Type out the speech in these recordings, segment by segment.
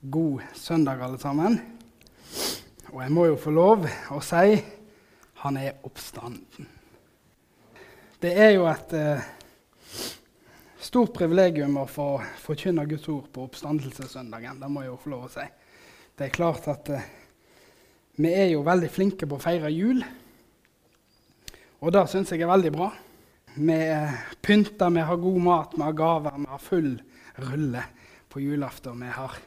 God søndag, alle sammen. Og jeg må jo få lov å si han er oppstanden. Det er jo et eh, stort privilegium å få forkynne Guds ord på oppstandelsessøndagen. Det må jeg jo få lov å si. Det er klart at eh, vi er jo veldig flinke på å feire jul. Og det syns jeg er veldig bra. Vi eh, pynter, vi har god mat, vi har gaver, vi har full rulle på julaften. Vi har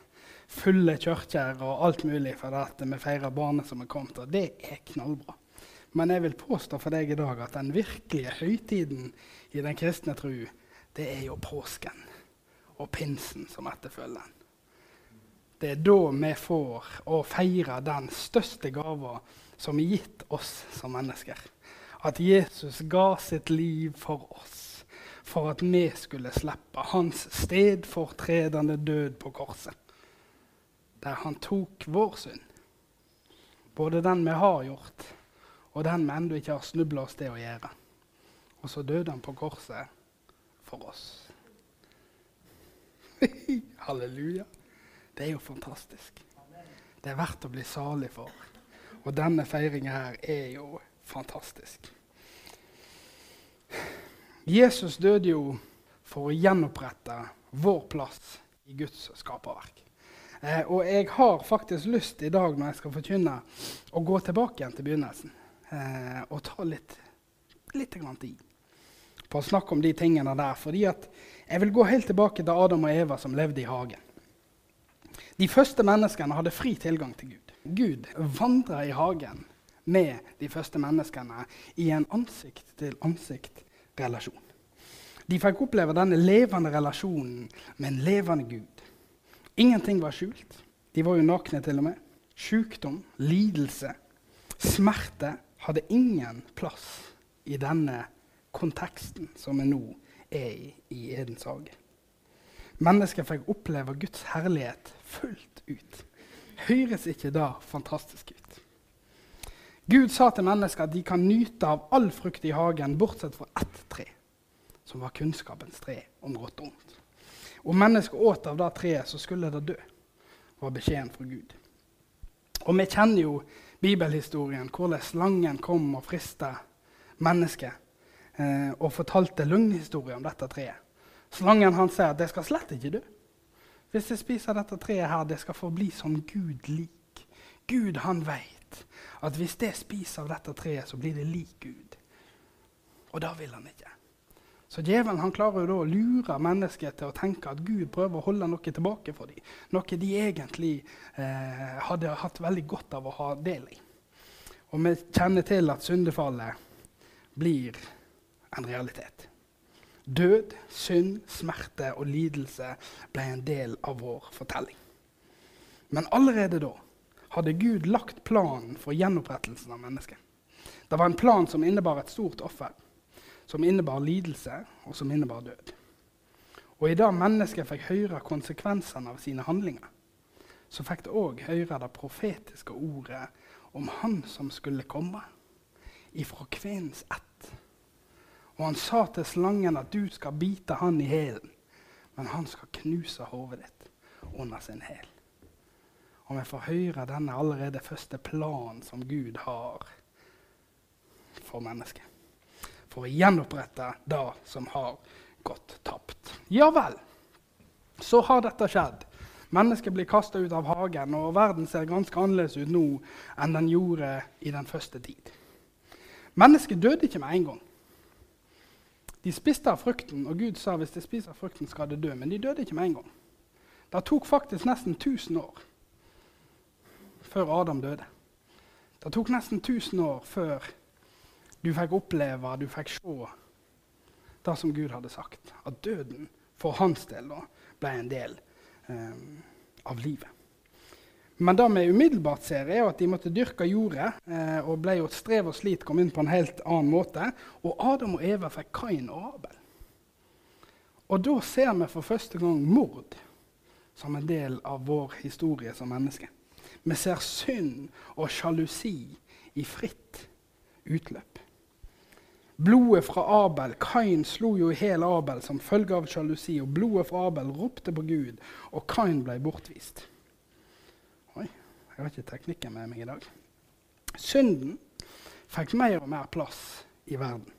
fulle kirker og alt mulig for at vi feirer barnet som er kommet. Og det er knallbra. Men jeg vil påstå for deg i dag at den virkelige høytiden i den kristne tro, det er jo påsken og pinsen som etterfølger den. Det er da vi får å feire den største gava som er gitt oss som mennesker. At Jesus ga sitt liv for oss, for at vi skulle slippe hans stedfortredende død på korset. Der han tok vår synd, både den vi har gjort, og den vi ennå ikke har snubla oss til å gjøre. Og så døde han på korset for oss. Halleluja. Det er jo fantastisk. Det er verdt å bli salig for. Og denne feiringa her er jo fantastisk. Jesus døde jo for å gjenopprette vår plass i Guds skaperverk. Eh, og jeg har faktisk lyst i dag når jeg skal forkynne, å gå tilbake igjen til begynnelsen eh, og ta litt, litt tid på å snakke om de tingene der. fordi jeg vil gå helt tilbake til Adam og Eva som levde i hagen. De første menneskene hadde fri tilgang til Gud. Gud vandra i hagen med de første menneskene i en ansikt-til-ansikt-relasjon. De fikk oppleve denne levende relasjonen med en levende Gud. Ingenting var skjult. De var jo nakne til og med. Sykdom, lidelse, smerte, hadde ingen plass i denne konteksten som vi nå er i i Edens hage. Mennesker fikk oppleve Guds herlighet fullt ut. Høres ikke da fantastisk ut? Gud sa til mennesker at de kan nyte av all frukt i hagen bortsett fra ett tre, som var kunnskapens tre om godt og ondt. Om mennesket åt av det treet, så skulle det dø, var beskjeden fra Gud. Og vi kjenner jo bibelhistorien, hvordan slangen kom og frista mennesket eh, og fortalte løgnhistorier om dette treet. Slangen han sier at det skal slett ikke dø. Hvis jeg spiser dette treet, her, det skal forbli som Gud lik. Gud han veit at hvis det spiser av dette treet, så blir det lik Gud. Og det vil han ikke. Så djevelen han klarer jo da å lure mennesket til å tenke at Gud prøver å holde noe tilbake for dem. Noe de egentlig eh, hadde hatt veldig godt av å ha del i. Og vi kjenner til at syndefallet blir en realitet. Død, synd, smerte og lidelse ble en del av vår fortelling. Men allerede da hadde Gud lagt planen for gjenopprettelsen av mennesket. Det var en plan som innebar et stort offer som innebar lidelse, og som innebar død. Og i det mennesket fikk høre konsekvensene av sine handlinger, så fikk det òg høre det profetiske ordet om Han som skulle komme, ifra kvinnens ett. Og han sa til slangen at du skal bite han i hælen, men han skal knuse hodet ditt under sin hæl. Og vi får høre denne allerede første planen som Gud har for mennesket for å gjenopprette det som har gått tapt. Ja vel, så har dette skjedd. Mennesket blir kasta ut av hagen, og verden ser ganske annerledes ut nå enn den gjorde i den første tid. Mennesket døde ikke med en gang. De spiste av frukten, og Gud sa hvis de spiser frukten, skal de dø. Men de døde ikke med en gang. Det tok faktisk nesten 1000 år før Adam døde. Det tok nesten 1000 år før du fikk oppleve, du fikk se det som Gud hadde sagt. At døden for hans del da, ble en del um, av livet. Men det vi umiddelbart ser, er at de måtte dyrke jordet eh, og ble jo strev og slit, kom inn på en helt annen måte. Og Adam og Eva fikk Kain og Abel. Og da ser vi for første gang mord som en del av vår historie som menneske. Vi ser synd og sjalusi i fritt utløp. Blodet fra Abel Kain slo jo i hjel Abel som følge av sjalusi, og blodet fra Abel ropte på Gud, og Kain ble bortvist. Oi, Jeg har ikke teknikken med meg i dag. Synden fikk mer og mer plass i verden.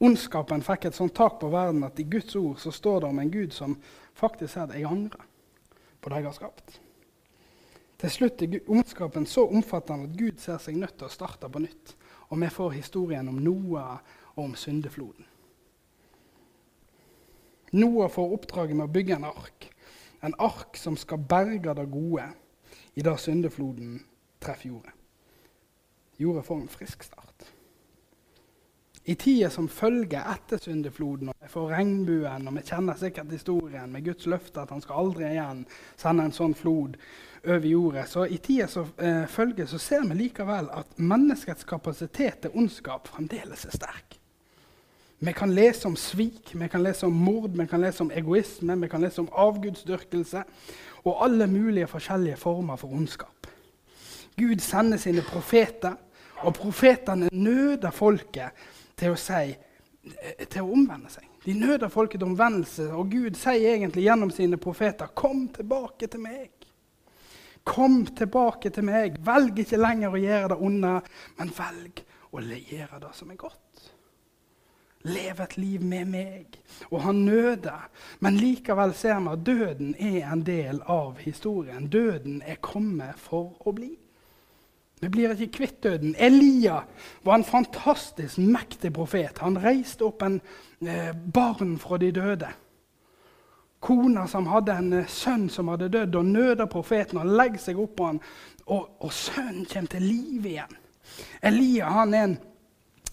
Ondskapen fikk et sånt tak på verden at i Guds ord så står det om en Gud som faktisk sier at 'jeg angrer på det jeg har skapt'. Til slutt er ondskapen så omfattende at Gud ser seg nødt til å starte på nytt. Og vi får historien om Noah og om syndefloden. Noah får oppdraget med å bygge en ark. En ark som skal berge det gode i det syndefloden treffer jordet. Jordet får en frisk start. I tida som følger etter syndefloden, og vi får regnbuen, og vi kjenner sikkert historien med Guds løfte at han skal aldri igjen sende en sånn flod over jordet, så i tida som eh, følger, så ser vi likevel at menneskets kapasitet til ondskap fremdeles er sterk. Vi kan lese om svik, vi kan lese om mord, vi kan lese om egoisme, vi kan lese om avgudsdyrkelse og alle mulige forskjellige former for ondskap. Gud sender sine profeter, og profetene nøder folket til å, si, til å omvende seg. De nøder folket til omvendelse, og Gud sier egentlig gjennom sine profeter, 'Kom tilbake til meg'. Kom tilbake til meg. Velg ikke lenger å gjøre det onde, men velg å gjøre det som er godt. Lev et liv med meg. Og han nøder. Men likevel ser vi at døden er en del av historien. Døden er kommet for å bli. Vi blir ikke kvitt døden. Elia var en fantastisk mektig profet. Han reiste opp en eh, barn fra de døde. Kona som hadde en eh, sønn som hadde dødd, og nøder profeten. og legger seg opp på han, og, og sønnen kommer til live igjen. Elia han er en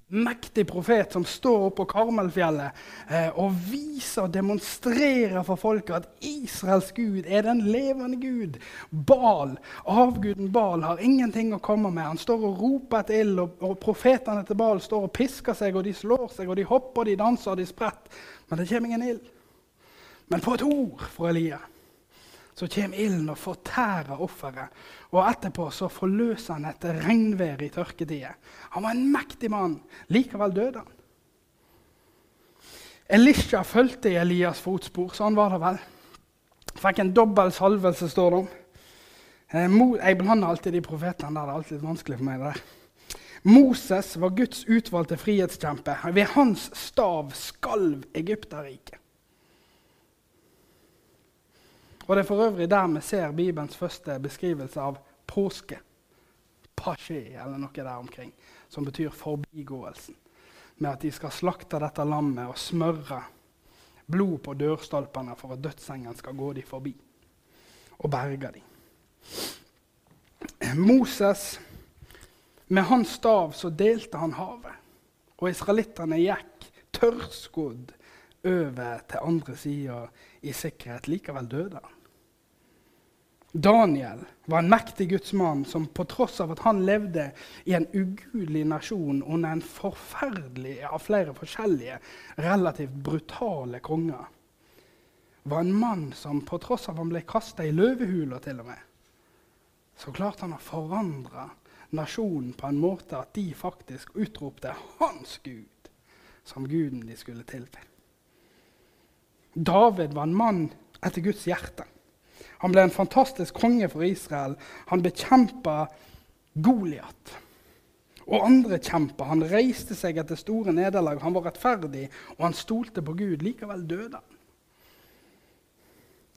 mektig profet som står oppe på Karmelfjellet eh, og viser og demonstrerer for folket at Israels Gud er den levende Gud. Bal, avguden Bal, har ingenting å komme med. Han står og roper etter ild, og, og profetene til Bal står og pisker seg, og de slår seg, og de hopper, de danser, og de spretter. Men det kommer ingen ild. Men på et ord fra Elia så kommer ilden og fortærer offeret. Og etterpå så forløser han et regnvær i tørketider. Han var en mektig mann. Likevel døde han. Elisha fulgte i Elias' fotspor, sånn var det vel. Fikk en dobbel salvelse, står det om. Eh, jeg blander alltid de profetene der. Det er alltid vanskelig for meg. det der. Moses var Guds utvalgte frihetskjempe. Ved hans stav skalv Egypterriket. Og det er for øvrig der vi ser Bibelens første beskrivelse av påske. Pasje, eller noe der omkring, som betyr forbigåelsen. Med at de skal slakte dette lammet og smøre blod på dørstolpene for at dødsengelen skal gå de forbi og berge de. Moses, med hans stav så delte han havet, og israelittene gikk tørrskodd over til andre sida i sikkerhet. Likevel døde han. Daniel var en mektig gudsmann som på tross av at han levde i en ugudelig nasjon under en forferdelig av flere forskjellige, relativt brutale konger, var en mann som på tross av at han ble kasta i løvehula, til og med, så klarte han å forandre nasjonen på en måte at de faktisk utropte hans gud som guden de skulle tilbe. David var en mann etter Guds hjerte. Han ble en fantastisk konge for Israel. Han bekjempa Goliat og andre kjemper. Han reiste seg etter store nederlag. Han var rettferdig, og han stolte på Gud. Likevel døde han.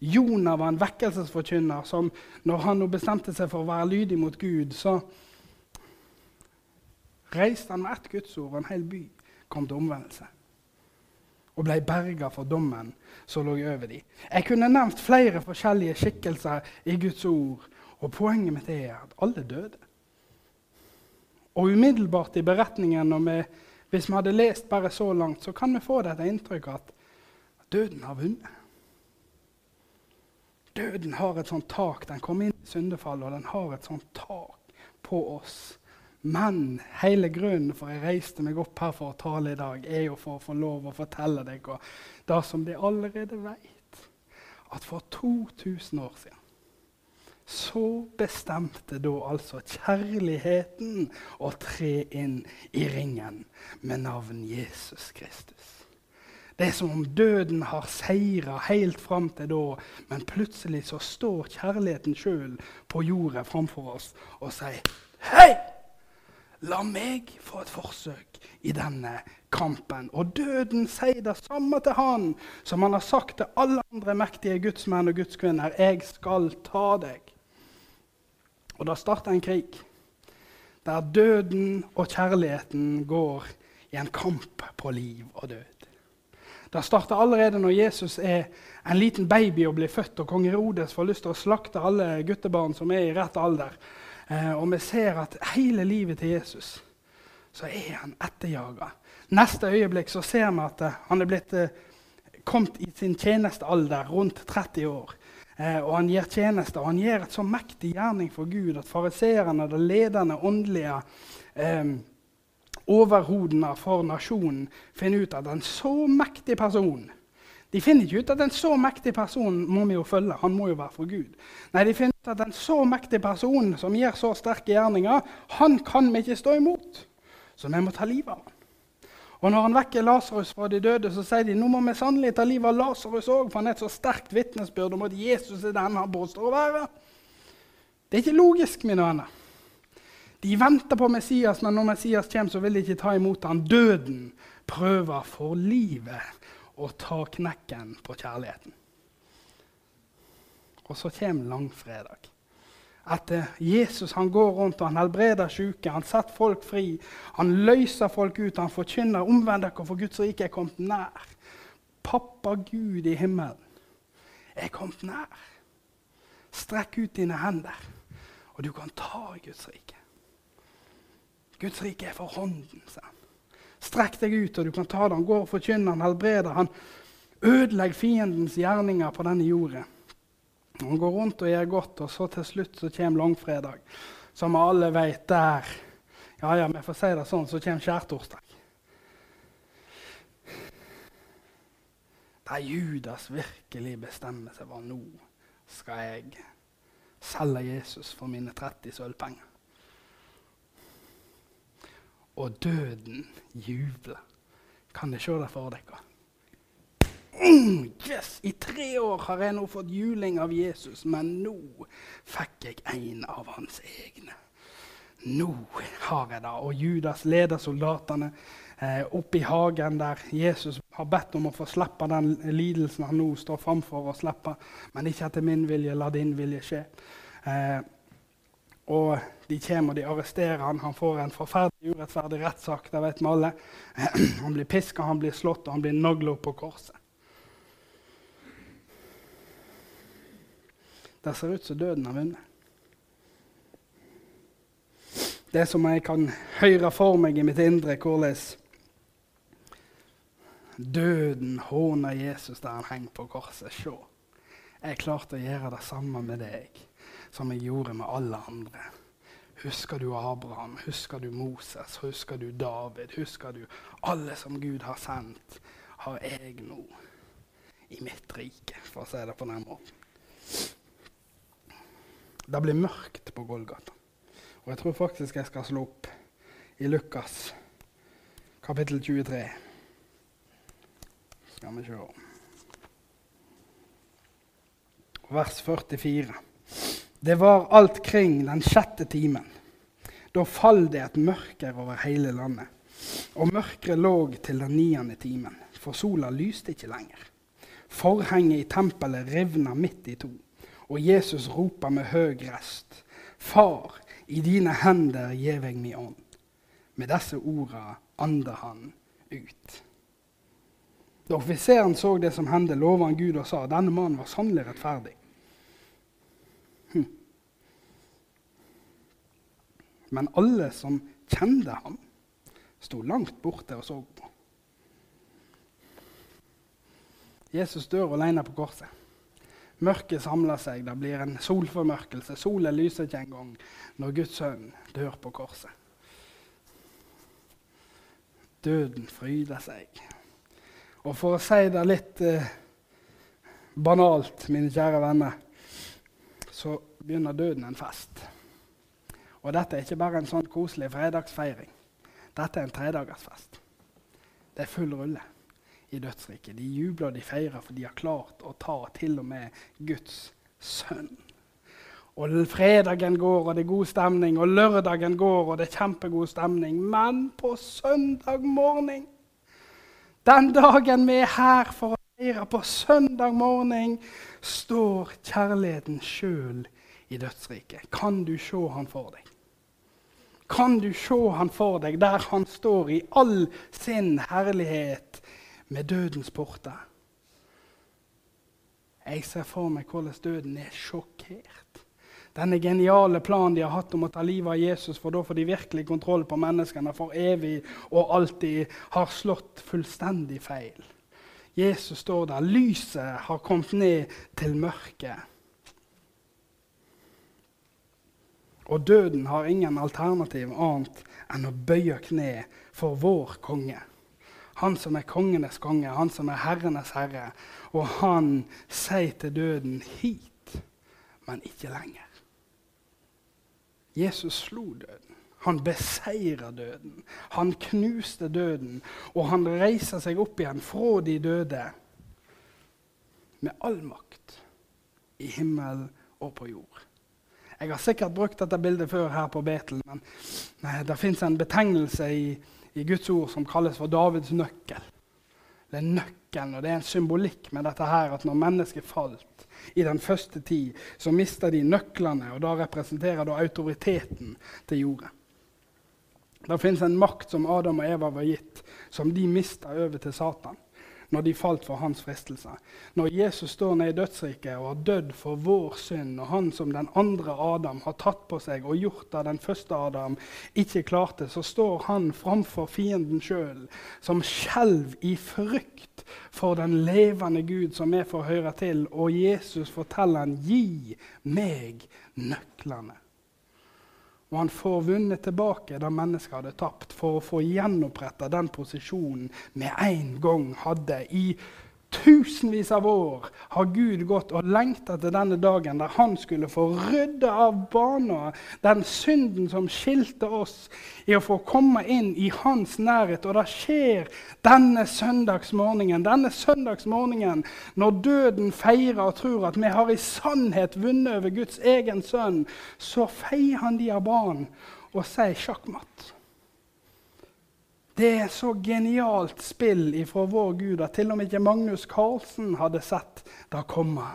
Jonah var en vekkelsesforkynner som når han nå bestemte seg for å være lydig mot Gud, så reiste han med ett gudsord, og en hel by kom til omvendelse og ble berga for dommen som lå over dem. Jeg kunne nevnt flere forskjellige skikkelser i Guds ord, og poenget mitt er at alle døde. Og umiddelbart i beretningen, vi, hvis vi hadde lest bare så langt, så kan vi få dette inntrykket at døden har vunnet. Døden har et sånt tak. Den kom inn i syndefallet, og den har et sånt tak på oss men hele grunnen for jeg reiste meg opp her for å tale i dag, er jo for å få lov å fortelle deg det som de allerede vet. At for 2000 år siden så bestemte da altså kjærligheten å tre inn i ringen med navn Jesus Kristus. Det er som om døden har seira helt fram til da, men plutselig så står kjærligheten sjøl på jordet framfor oss og sier Hei! La meg få et forsøk i denne kampen. Og døden sier det samme til han som han har sagt til alle andre mektige gudsmenn og gudskvinner. Jeg skal ta deg. Og da starter en krig der døden og kjærligheten går i en kamp på liv og død. Det starter allerede når Jesus er en liten baby og blir født, og kong Herodes får lyst til å slakte alle guttebarn som er i rett alder. Eh, og vi ser at hele livet til Jesus så er han etterjaga. Neste øyeblikk så ser vi at eh, han er blitt eh, kommet i sin tjenestealder, rundt 30 år. Og han gir tjeneste, og han gjør et så mektig gjerning for Gud at fariseerne, det ledende åndelige eh, overhodene for nasjonen finner ut at en så mektig person De finner ikke ut at en så mektig person må vi jo følge. Han må jo være for Gud. Nei, de finner ut at en så mektig person som gjør så sterke gjerninger, han kan vi ikke stå imot. Så vi må ta livet av ham. Og når han vekker Lasarus fra de døde, så sier de nå må vi sannelig ta livet av Lasarus òg, for han er et så sterkt vitnesbyrd om at Jesus er den han påstår å være. Det er ikke logisk, mine venner. De venter på Messias, men når Messias kommer, så vil de ikke ta imot ham. Døden prøver for livet å ta knekken på kjærligheten. Og så kommer langfredag. At Jesus han går rundt og han helbreder syke, han setter folk fri. Han løser folk ut, han forkynner omvend dere, for Guds rike er kommet nær. Pappa Gud i himmelen er kommet nær. Strekk ut dine hender, og du kan ta Guds rike. Guds rike er for hånden, sa. Strekk deg ut, og du kan ta det. Han går og forkynner, han helbreder. Han ødelegger fiendens gjerninger på denne jorda. Han går rundt og gjør godt, og så til slutt så kommer langfredag. Som alle vet der Ja, ja, vi får si det sånn, så kommer skjærtorsdag. Der Judas virkelig bestemmer seg for nå skal jeg selge Jesus for mine 30 sølvpenger og døden jubler. Kan dere se det for dere? Mm, yes! I tre år har jeg nå fått juling av Jesus, men nå fikk jeg en av hans egne. Nå har jeg det. Og Judas leder soldatene eh, opp i hagen der Jesus har bedt om å få slippe den lidelsen han nå står framfor å slippe. Men ikke etter min vilje, la din vilje skje. Eh, og de kommer og de arresterer han. Han får en forferdelig urettferdig rettssak. det vet vi alle. Han blir piska, han blir slått, og han blir nagla på korset. Det ser ut som døden har vunnet. Det som jeg kan høre for meg i mitt indre hvordan døden håner Jesus der han henger på korset. Se, jeg klarte å gjøre det samme med deg som jeg gjorde med alle andre. Husker du Abraham? Husker du Moses? Husker du David? Husker du alle som Gud har sendt? Har jeg nå i mitt rike, for å si det på den måten. Det blir mørkt på Golgata. Og jeg tror faktisk jeg skal slå opp i Lukas kapittel 23. Skal vi se Vers 44. Det var alt kring den sjette timen. Da fall det et mørker over hele landet. Og mørket lå til den niende timen, for sola lyste ikke lenger. Forhenget i tempelet rivna midt i to, og Jesus ropa med høg rest. Far, i dine hender gjev jeg mi ånd. Med disse orda anda han ut. Da offiseren så det som hendte, lova han Gud og sa denne mannen var sannelig rettferdig. Men alle som kjente ham, sto langt borte og så på. Jesus dør alene på korset. Mørket samler seg, det blir en solformørkelse. Solen lyser ikke engang når Guds sønn dør på korset. Døden fryder seg. Og for å si det litt eh, banalt, mine kjære venner, så begynner døden en fest. Og dette er ikke bare en sånn koselig fredagsfeiring. Dette er en tredagersfest. Det er full rulle. i dødsriket. De jubler og de feirer, for de har klart å ta til og med Guds sønn. Og fredagen går, og det er god stemning, og lørdagen går, og det er kjempegod stemning. Men på søndag morgen, den dagen vi er her for å feire, på søndag morgen står kjærligheten sjøl i dødsriket. Kan du se han for deg? Kan du se han for deg der han står i all sin herlighet med dødens porter? Jeg ser for meg hvordan døden er sjokkert. Denne geniale planen de har hatt om å ta livet av Jesus, for da får de virkelig kontroll på menneskene for evig og alltid, har slått fullstendig feil. Jesus står der. Lyset har kommet ned til mørket. Og døden har ingen alternativ annet enn å bøye kne for vår konge. Han som er kongenes konge, han som er herrenes herre. Og han sier til døden 'hit, men ikke lenger'. Jesus slo døden. Han beseirer døden. Han knuste døden. Og han reiser seg opp igjen fra de døde med all makt i himmel og på jord. Jeg har sikkert brukt dette bildet før her på Betel, men det fins en betegnelse i, i, Guds ord som kalles for Davids nøkkel. Det er nøkkelen, og det er en symbolikk med dette her, at når mennesket falt i den første tid, så mista de nøklene, og da representerer det autoriteten til jorda. Det fins en makt som Adam og Eva var gitt, som de mista over til Satan når de falt for hans fristelse. Når Jesus står nede i dødsriket og har dødd for vår synd, og han som den andre Adam har tatt på seg og gjort det den første Adam ikke klarte, så står han framfor fienden sjøl, som skjelver i frykt for den levende Gud som vi får høre til. Og Jesus forteller han, 'Gi meg nøklene'. Og han får vunnet tilbake det mennesket hadde tapt, for å få gjenoppretta den posisjonen vi en gang hadde. I tusenvis av år har Gud gått og lengta til denne dagen der han skulle få rydde av bana den synden som skilte oss, i å få komme inn i hans nærhet. Og det skjer denne søndagsmorgenen, denne søndagsmorgenen når døden feirer og tror at vi har i sannhet vunnet over Guds egen sønn, så feier han de av banen og sier sjakkmatt. Det er så genialt spill ifra vår Gud at til og med ikke Magnus Carlsen hadde sett det komme.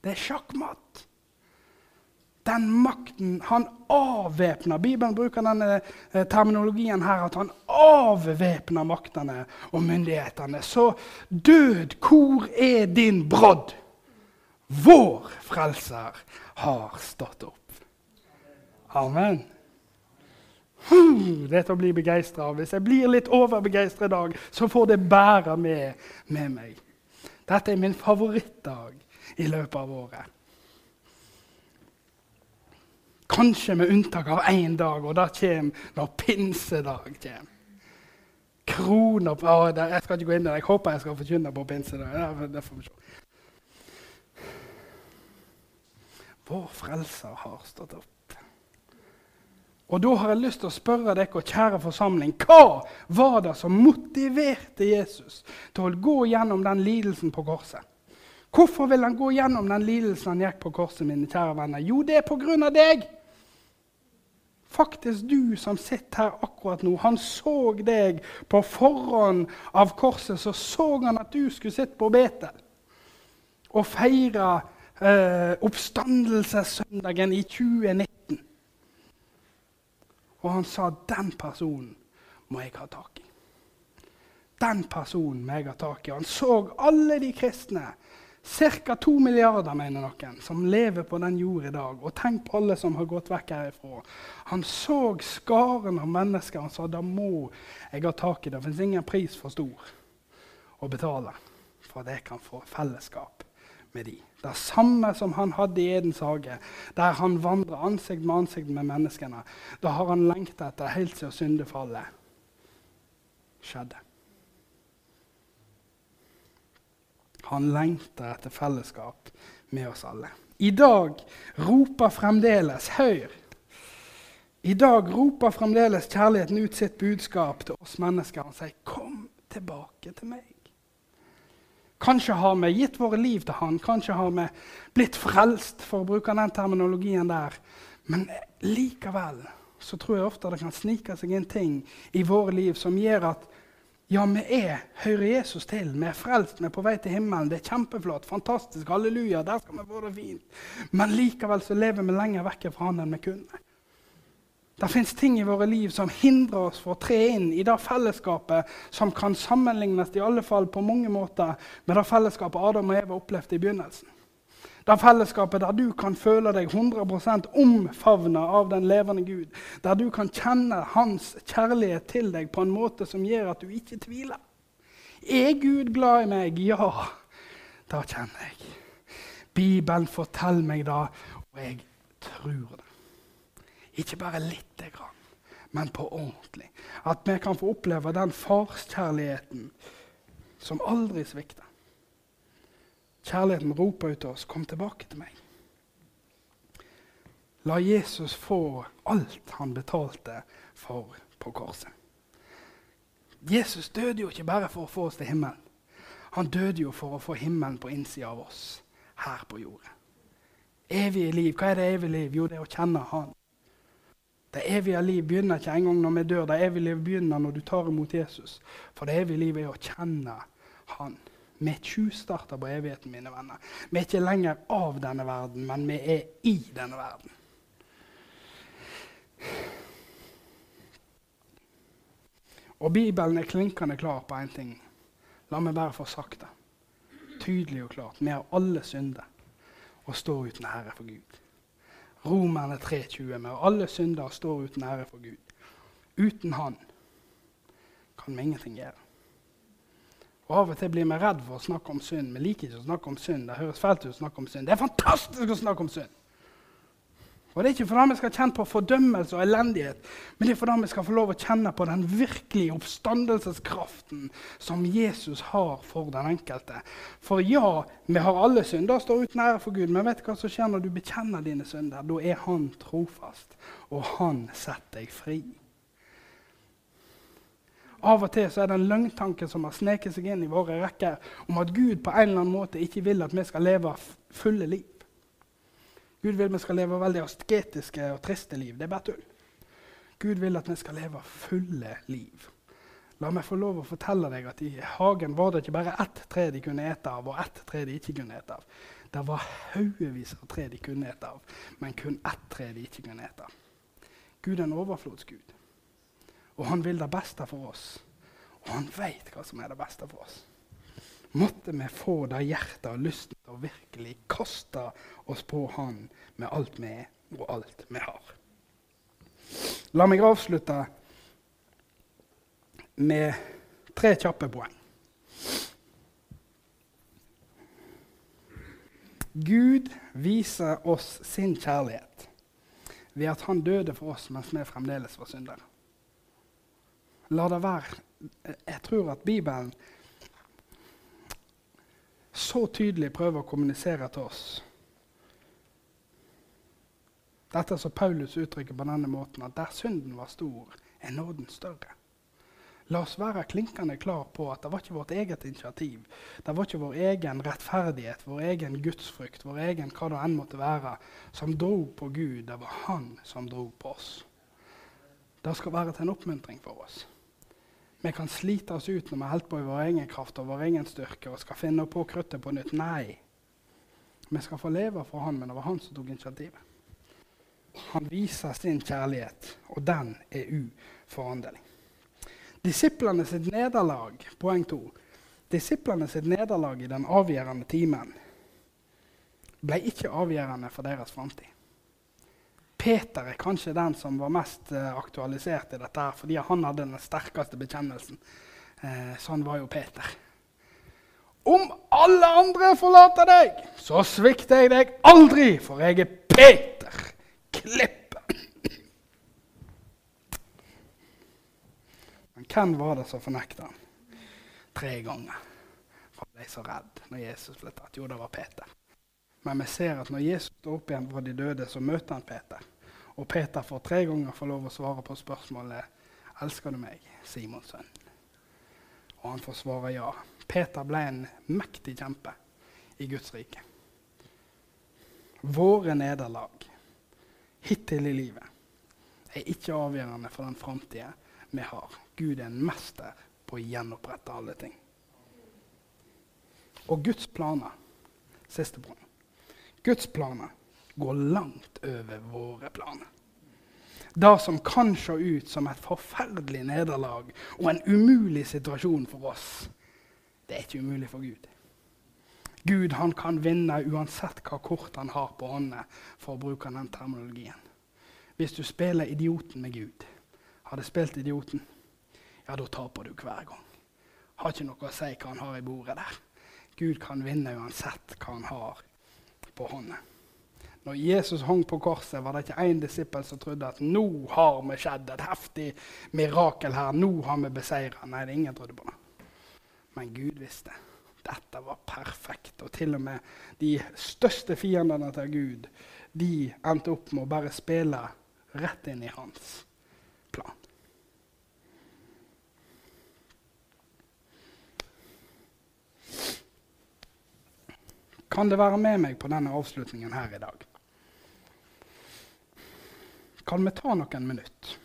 Det er sjakkmatt. Den makten han avvæpner Bibelen bruker denne eh, terminologien her at han avvæpner maktene og myndighetene. Så død, hvor er din brodd? Vår frelser har stått opp. Amen. Det er til å bli begeistra av. Hvis jeg blir litt overbegeistra i dag, så får det bære med, med meg. Dette er min favorittdag i løpet av året. Kanskje med unntak av én dag, og det kommer når pinsedag kommer. Kroner på å, Jeg skal ikke gå inn der. Jeg håper jeg skal forkynne på pinsedag. Det får vi se. Vår Frelser har stått opp. Og da har jeg lyst til å spørre dere, kjære forsamling, hva var det som motiverte Jesus til å gå gjennom den lidelsen på korset? Hvorfor vil han gå gjennom den lidelsen han gikk på korset? mine kjære venner? Jo, det er på grunn av deg. Faktisk du som sitter her akkurat nå. Han så deg på forhånd av korset. Så så han at du skulle sitte på Betel og feire eh, oppstandelsessøndagen i 2019. Og han sa den personen må jeg ha tak i. Den personen må jeg ha tak i. Han så alle de kristne, ca. to milliarder, mener noen, som lever på den jord i dag. Og tenk på alle som har gått vekk herifra. Han så skaren av mennesker. Han sa da må jeg ha tak i det. Det fins ingen pris for stor å betale for at jeg kan få fellesskap med de. Det samme som han hadde i Edens hage, der han vandrer ansikt med ansikt med menneskene. Da har han lengta etter helt siden syndefallet skjedde. Han lengter etter fellesskap med oss alle. I dag roper fremdeles Hør! I dag roper fremdeles kjærligheten ut sitt budskap til oss mennesker. Han sier, 'Kom tilbake til meg. Kanskje har vi gitt våre liv til han, kanskje har vi blitt frelst, for å bruke den terminologien der. Men likevel så tror jeg ofte det kan snike seg inn ting i våre liv som gjør at ja, vi er hører Jesus til. Vi er frelst, vi er på vei til himmelen. Det er kjempeflott, fantastisk, halleluja. der skal vi få det fint. Men likevel så lever vi lenger vekk fra han enn vi kunne. Det fins ting i våre liv som hindrer oss for å tre inn i det fellesskapet som kan sammenlignes i alle fall på mange måter med det fellesskapet Adam og Eva opplevde i begynnelsen. Det fellesskapet der du kan føle deg 100% omfavna av den levende Gud. Der du kan kjenne hans kjærlighet til deg på en måte som gjør at du ikke tviler. Er Gud glad i meg? Ja, det kjenner jeg. Bibelen forteller meg det, og jeg tror det. Ikke bare lite grann, men på ordentlig. At vi kan få oppleve den farskjærligheten som aldri svikter. Kjærligheten roper ut til oss 'Kom tilbake til meg'. La Jesus få alt han betalte for på korset. Jesus døde jo ikke bare for å få oss til himmelen. Han døde jo for å få himmelen på innsida av oss her på jordet. Evige liv. Hva er det evige liv? Jo, det er å kjenne Han. Det evige liv begynner ikke engang når vi dør. Det evige liv begynner når du tar imot Jesus. For det evige livet er å kjenne Han. Vi tjuvstarter på evigheten, mine venner. Vi er ikke lenger av denne verden, men vi er i denne verden. Og Bibelen er klinkende klar på én ting. La meg bare få sagt det. Tydelig og klart. Vi har alle synder og står uten ære for Gud. Romerne 3,20 med alle synder står uten ære for Gud. Uten Han kan vi ingenting gjøre. Og Av og til blir vi redd for å snakke om synd. Vi liker ikke å snakke om synd. Det høres fælt ut å snakke om synd. Det er fantastisk å snakke om synd! Og Det er ikke fordi vi skal kjenne på fordømmelse og elendighet, men det er fordi vi skal få lov å kjenne på den virkelige oppstandelseskraften som Jesus har for den enkelte. For ja, vi har alle synder, og står uten ære for Gud, men vet du hva som skjer når du bekjenner dine synder? Da er Han trofast, og Han setter deg fri. Av og til så er det en løgntanke som har sneket seg inn i våre rekker, om at Gud på en eller annen måte ikke vil at vi skal leve fulle liv. Gud vil vi skal leve veldig asketiske og triste liv. Det er bare tull. Gud vil at vi skal leve fulle liv. La meg få lov å fortelle deg at i hagen var det ikke bare ett tre de kunne ete av, og ett tre de ikke kunne ete av. Det var haugevis av tre de kunne ete av, men kun ett tre de ikke kunne ete. Gud er en overflodsgud, og han vil det beste for oss. Og han veit hva som er det beste for oss måtte vi få det hjertet og lysten å virkelig kaste oss på Han med alt vi er, og alt vi har. La meg avslutte med tre kjappe poeng. Gud viser oss sin kjærlighet ved at han døde for oss mens vi fremdeles var syndere. La det være Jeg tror at Bibelen så tydelig prøver å kommunisere til oss. Dette som Paulus uttrykker på denne måten, at der synden var stor, er nåden større. La oss være klinkende klar på at det var ikke vårt eget initiativ. Det var ikke vår egen rettferdighet, vår egen gudsfrykt, vår egen hva det enn måtte være, som dro på Gud. Det var Han som dro på oss. Det skal være til en oppmuntring for oss. Vi kan slite oss ut når vi holder på i vår egen kraft og vår egen styrke og skal finne på kruttet på nytt. Nei. Vi skal få leve for Han, men det var Han som tok initiativet. Han viser sin kjærlighet, og den er uforanderlig. Disiplene sitt nederlag, poeng to. Disiplene sitt nederlag i den avgjørende timen ble ikke avgjørende for deres framtid. Peter er kanskje den som var mest uh, aktualisert i dette, her, fordi han hadde den sterkeste bekjennelsen. Uh, sånn var jo Peter. Om alle andre forlater deg, så svikter jeg deg aldri, for jeg er Peter Klippe. Men hvem var det som fornekta han? Tre ganger. For han ble så redd når Jesus ble tatt. Jo, det var Peter. Men vi ser at når Jesus står opp igjen fra de døde, så møter han Peter. Og Peter får tre ganger få lov å svare på spørsmålet 'Elsker du meg, Simons sønn?' Og han får svare ja. Peter ble en mektig kjempe i Guds rike. Våre nederlag hittil i livet er ikke avgjørende for den framtida vi har. Gud er en mester på å gjenopprette alle ting. Og Guds planer Siste poeng. Guds planer går langt over våre planer. Det som kan se ut som et forferdelig nederlag og en umulig situasjon for oss, det er ikke umulig for Gud. Gud han kan vinne uansett hva kort han har på hånda, for å bruke den terminologien. Hvis du spiller idioten med Gud, hadde spilt idioten, ja, da taper du hver gang. Har ikke noe å si hva han har i bordet der. Gud kan vinne uansett hva han har på hånda. Når Jesus hang på korset, var det ikke én disippel som trodde at nå har vi skjedd et heftig mirakel her. Nå har vi beseira. Nei, det ingen trodde på det. Men Gud visste. Dette var perfekt. Og til og med de største fiendene til Gud de endte opp med å bare spille rett inn i hans plan. Kan det være med meg på denne avslutningen her i dag? Kan vi ta noen minutter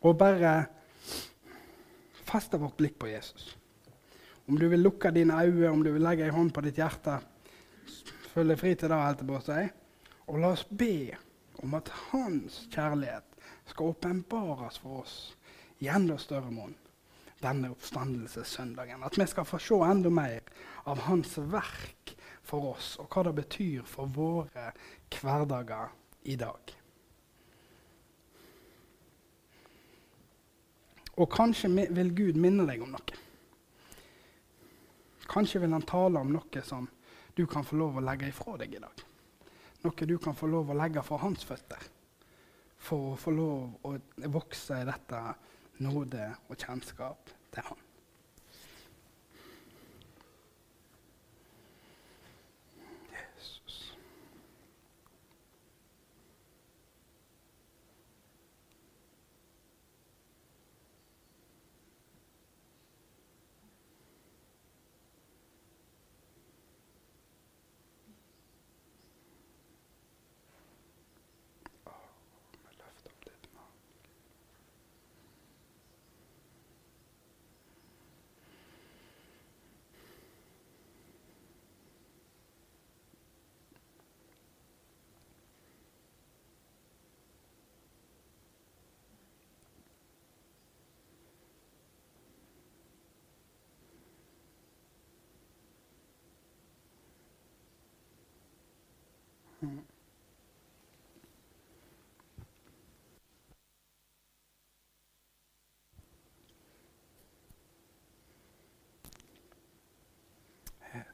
og bare feste vårt blikk på Jesus? Om du vil lukke dine øyne, om du vil legge en hånd på ditt hjerte, følg deg fri til det, helt på si. Og la oss be om at Hans kjærlighet skal åpenbares for oss i enda større mån denne oppstandelsessøndagen. At vi skal få se enda mer av Hans verk for oss, og hva det betyr for våre hverdager i dag. Og kanskje vil Gud minne deg om noe. Kanskje vil han tale om noe som du kan få lov å legge ifra deg i dag. Noe du kan få lov å legge for hans føtter. For å få lov å vokse i dette nåde og kjennskap til han.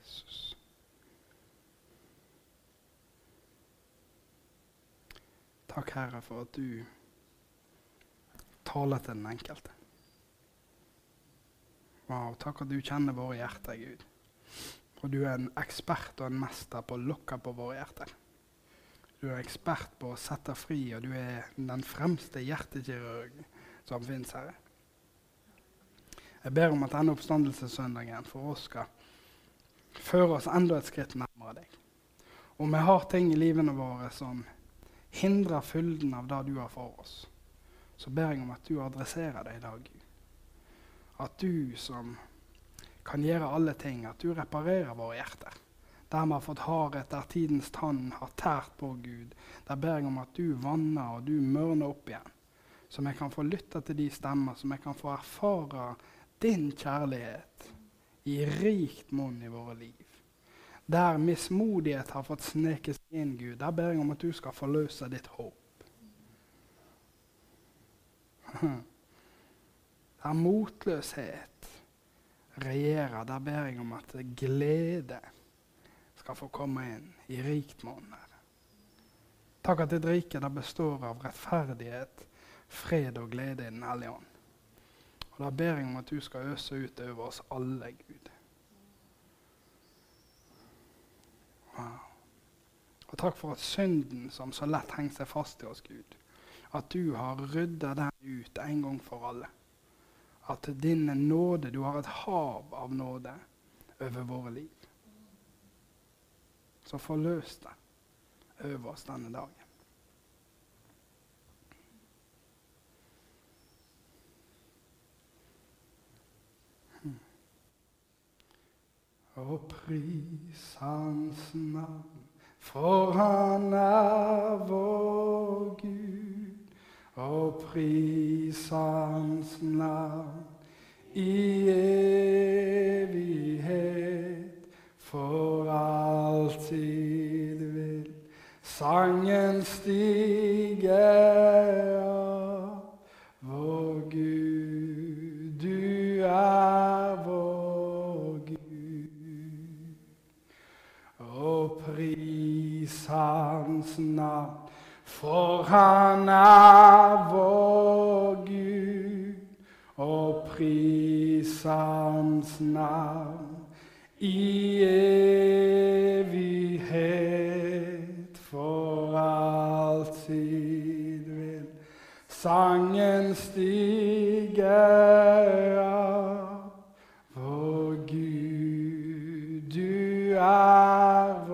Jesus. Takk, Herre, for at du taler til den enkelte. Wow, takk at du kjenner våre hjerter, Gud. Og du er en ekspert og en mester på å lokke på våre hjerter. Du er ekspert på å sette fri, og du er den fremste hjertekirurg som finnes, Herre. Jeg ber om at denne oppstandelsessøndagen for oss skal føre oss enda et skritt nærmere deg. Om vi har ting i livene våre som hindrer fylden av det du har for oss, så ber jeg om at du adresserer det i dag. At du som kan gjøre alle ting, at du reparerer våre hjerter. Der vi har fått hardhet, der tidens tann har tært på Gud. Der ber jeg om at du vanner og du mørner opp igjen. Så vi kan få lytte til de stemmer, så vi kan få erfare din kjærlighet i rikt monn i våre liv. Der mismodighet har fått sneke seg inn, Gud, der ber jeg om at du skal forløse ditt håp. Der motløshet regjerer, der ber jeg om at glede skal få komme inn i rikt monn. Takk at ditt rike består av rettferdighet, fred og glede i Den hellige ånd. Og Da ber jeg om at du skal øse ut over oss alle, Gud. Wow. Og takk for at synden som så lett henger seg fast i oss, Gud, at du har rydda den ut en gang for alle. at din nåde Du har et hav av nåde over våre liv. Så forløs det over oss denne dagen. Og pris hans navn, for han er vår Gud. Og pris hans navn i evighet, for alltid vil sangen stige hans navn, for han er vår Gud. Og pris hans navn i evighet, for alltid vil sangen stige av vår Gud. Du er